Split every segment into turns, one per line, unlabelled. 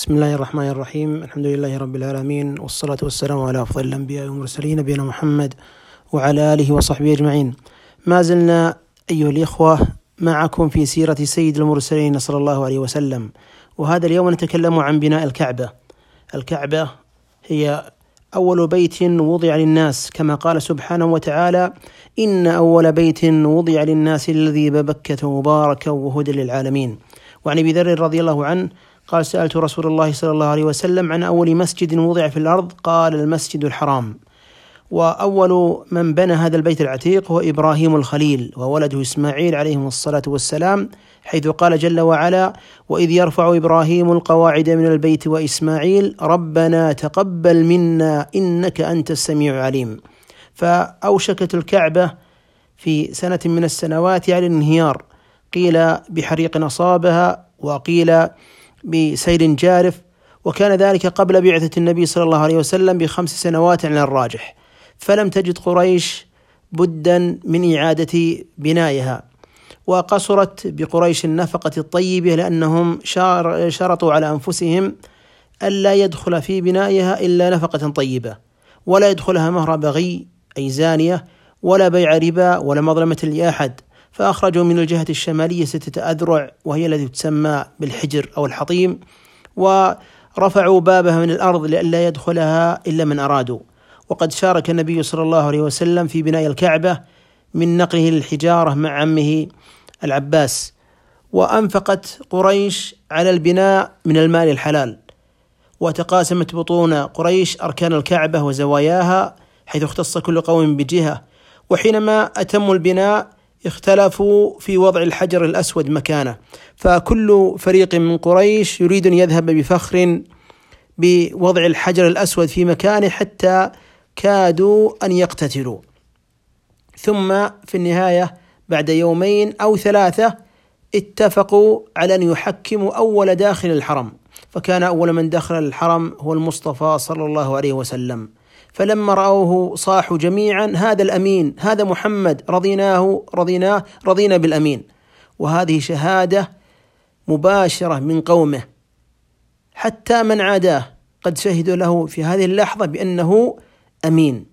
بسم الله الرحمن الرحيم الحمد لله رب العالمين والصلاة والسلام على أفضل الأنبياء والمرسلين نبينا محمد وعلى آله وصحبه أجمعين ما زلنا أيها الإخوة معكم في سيرة سيد المرسلين صلى الله عليه وسلم وهذا اليوم نتكلم عن بناء الكعبة الكعبة هي أول بيت وضع للناس كما قال سبحانه وتعالى إن أول بيت وضع للناس الذي ببكة مباركا وهدى للعالمين وعن أبي ذر رضي الله عنه قال سألت رسول الله صلى الله عليه وسلم عن أول مسجد وضع في الأرض قال المسجد الحرام. وأول من بنى هذا البيت العتيق هو إبراهيم الخليل وولده إسماعيل عليهم الصلاة والسلام حيث قال جل وعلا وإذ يرفع إبراهيم القواعد من البيت وإسماعيل ربنا تقبل منا إنك أنت السميع العليم. فأوشكت الكعبة في سنة من السنوات على الانهيار قيل بحريق أصابها وقيل بسيل جارف وكان ذلك قبل بعثة النبي صلى الله عليه وسلم بخمس سنوات على الراجح. فلم تجد قريش بدا من إعادة بنائها وقصرت بقريش النفقة الطيبة لأنهم شرطوا على أنفسهم ألا يدخل في بنائها إلا نفقة طيبة ولا يدخلها مهر بغي أي زانية ولا بيع ربا ولا مظلمة لأحد. فأخرجوا من الجهة الشمالية ستة أذرع وهي التي تسمى بالحجر أو الحطيم ورفعوا بابها من الأرض لئلا يدخلها إلا من أرادوا. وقد شارك النبي صلى الله عليه وسلم في بناء الكعبة من نقله للحجارة مع عمه العباس. وأنفقت قريش على البناء من المال الحلال. وتقاسمت بطون قريش أركان الكعبة وزواياها حيث اختص كل قوم بجهة. وحينما أتموا البناء اختلفوا في وضع الحجر الأسود مكانه. فكل فريق من قريش يريد أن يذهب بفخر بوضع الحجر الأسود في مكانه حتى كادوا أن يقتتلوا. ثم في النهاية بعد يومين أو ثلاثة اتفقوا على أن يحكموا أول داخل الحرم. فكان أول من دخل الحرم هو المصطفى صلى الله عليه وسلم. فلما رأوه صاحوا جميعا هذا الأمين هذا محمد رضيناه رضيناه رضينا بالأمين. وهذه شهادة مباشرة من قومه. حتى من عاداه قد شهدوا له في هذه اللحظة بأنه أمين.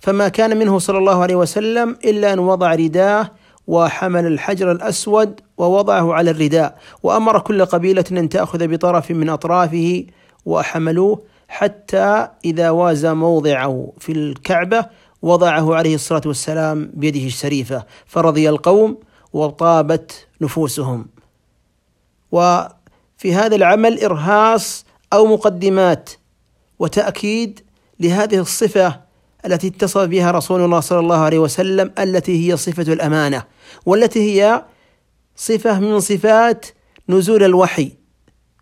فما كان منه صلى الله عليه وسلم إلا أن وضع رداه وحمل الحجر الأسود ووضعه على الرداء. وأمر كل قبيلة أن تأخذ بطرف من أطرافه وحملوه. حتى إذا وازى موضعه في الكعبة وضعه عليه الصلاة والسلام بيده الشريفة فرضي القوم وطابت نفوسهم. وفي هذا العمل إرهاص أو مقدمات وتأكيد لهذه الصفة التي اتصف بها رسول الله صلى الله عليه وسلم التي هي صفة الأمانة والتي هي صفة من صفات نزول الوحي.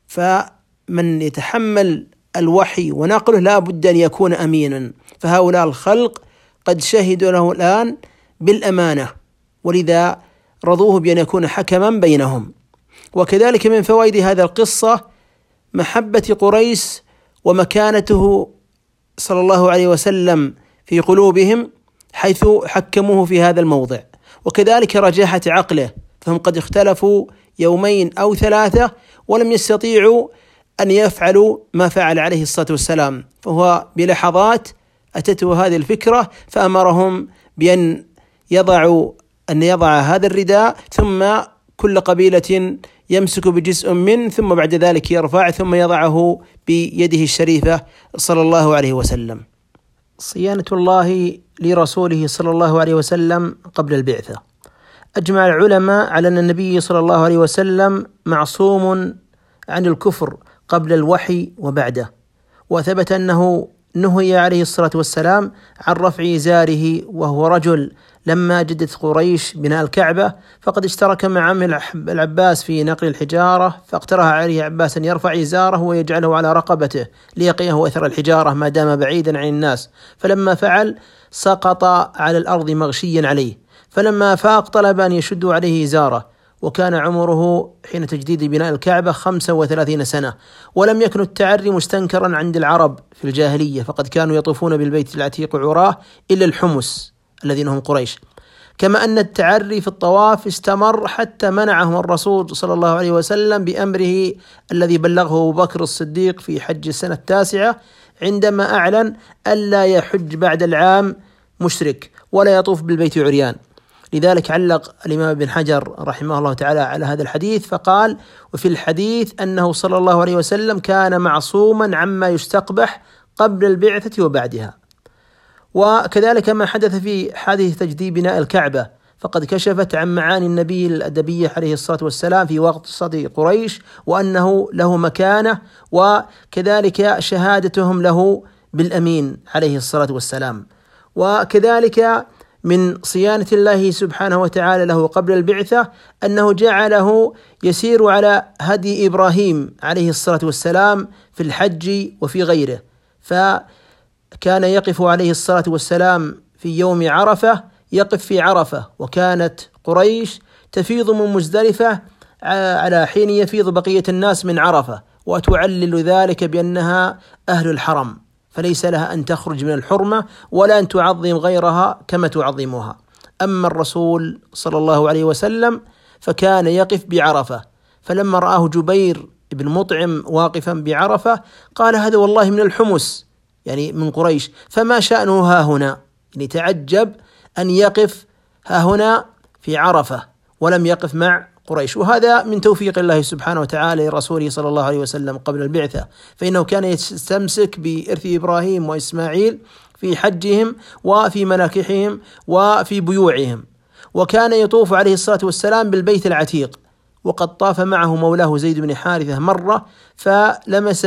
فمن يتحمل الوحي ونقله لا بد أن يكون أمينا. فهؤلاء الخلق قد شهدوا له الآن بالأمانة ولذا رضوه بأن يكون حكما بينهم. وكذلك من فوائد هذه القصة محبة قريش ومكانته صلى الله عليه وسلم في قلوبهم حيث حكموه في هذا الموضع. وكذلك رجاحة عقله فهم قد اختلفوا يومين أو ثلاثة ولم يستطيعوا أن يفعلوا ما فعل عليه الصلاة والسلام فهو بلحظات أتته هذه الفكرة فأمرهم بأن يضعوا أن يضع هذا الرداء ثم كل قبيلة يمسك بجزء منه ثم بعد ذلك يرفع ثم يضعه بيده الشريفة صلى الله عليه وسلم. صيانة الله لرسوله صلى الله عليه وسلم قبل البعثة. أجمع العلماء على أن النبي صلى الله عليه وسلم معصوم عن الكفر قبل الوحي وبعده. وثبت أنه نهي عليه الصلاة والسلام عن رفع ازاره وهو رجل لما جدت قريش بناء الكعبة فقد اشترك مع عمه العباس في نقل الحجارة فاقترح عليه عباس ان يرفع إزاره ويجعله على رقبته ليقيه أثر الحجارة ما دام بعيدا عن الناس. فلما فعل سقط على الأرض مغشيا عليه. فلما فاق طلب أن يشدوا عليه إزاره. وكان عمره حين تجديد بناء الكعبة خمسة وثلاثين سنة ولم يكن التعري مستنكرا عند العرب في الجاهلية فقد كانوا يطوفون بالبيت العتيق عراه إلا الحمس الذين هم قريش. كما أن التعري في الطواف استمر حتى منعهم الرسول صلى الله عليه وسلم بأمره الذي بلغه أبو بكر الصديق في حج السنة التاسعة عندما أعلن ألا يحج بعد العام مشرك ولا يطوف بالبيت عريان. لذلك علق الإمام ابن حجر رحمه الله تعالى على هذا الحديث فقال وفي الحديث أنه صلى الله عليه وسلم كان معصوما عما يستقبح قبل البعثة وبعدها. وكذلك ما حدث في حادث تجديد بناء الكعبة فقد كشفت عن معاني النبي الأدبية عليه الصلاة والسلام في وقت صدي قريش وأنه له مكانة وكذلك شهادتهم له بالأمين عليه الصلاة والسلام. وكذلك من صيانة الله سبحانه وتعالى له قبل البعثة أنه جعله يسير على هدي إبراهيم عليه الصلاة والسلام في الحج وفي غيره. فكان يقف عليه الصلاة والسلام في يوم عرفة يقف في عرفة وكانت قريش تفيض من مزدلفة على حين يفيض بقية الناس من عرفة وتعلل ذلك بأنها أهل الحرم. فليس لها أن تخرج من الحرمة ولا أن تعظم غيرها كما تعظمها. أما الرسول صلى الله عليه وسلم فكان يقف بعرفة. فلما رآه جبير بن مطعم واقفا بعرفة قال هذا والله من الحمس يعني من قريش. فما شأنه ها هنا؟ يعني تعجب أن يقف ها هنا في عرفة ولم يقف مع قريش. وهذا من توفيق الله سبحانه وتعالى لرسوله صلى الله عليه وسلم قبل البعثة. فإنه كان يستمسك بإرث إبراهيم وإسماعيل في حجهم وفي مناكحهم وفي بيوعهم. وكان يطوف عليه الصلاة والسلام بالبيت العتيق. وقد طاف معه مولاه زيد بن حارثة مرة فلمس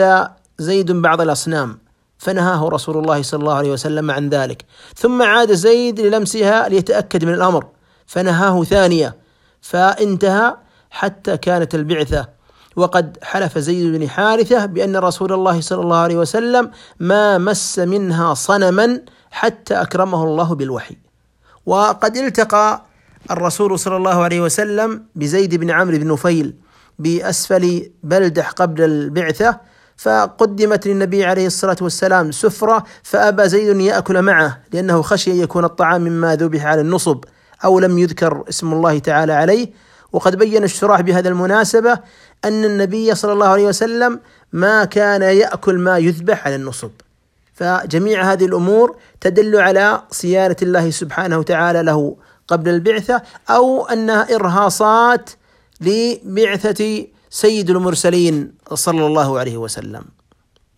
زيد بعض الأصنام. فنهاه رسول الله صلى الله عليه وسلم عن ذلك. ثم عاد زيد للمسها ليتأكد من الأمر. فنهاه ثانية. فانتهى حتى كانت البعثة. وقد حلف زيد بن حارثة بأن رسول الله صلى الله عليه وسلم ما مس منها صنما حتى أكرمه الله بالوحي. وقد التقى الرسول صلى الله عليه وسلم بزيد بن عمرو بن نفيل بأسفل بلدح قبل البعثة فقدمت للنبي عليه الصلاة والسلام سفرة فأبى زيد أن يأكل معه لأنه خشي أن يكون الطعام مما ذبح على النصب. أو لم يذكر اسم الله تعالى عليه. وقد بين الشراح بهذا المناسبة أن النبي صلى الله عليه وسلم ما كان يأكل ما يذبح على النصب. فجميع هذه الأمور تدل على صيانة الله سبحانه وتعالى له قبل البعثة أو أنها إرهاصات لبعثة سيد المرسلين صلى الله عليه وسلم.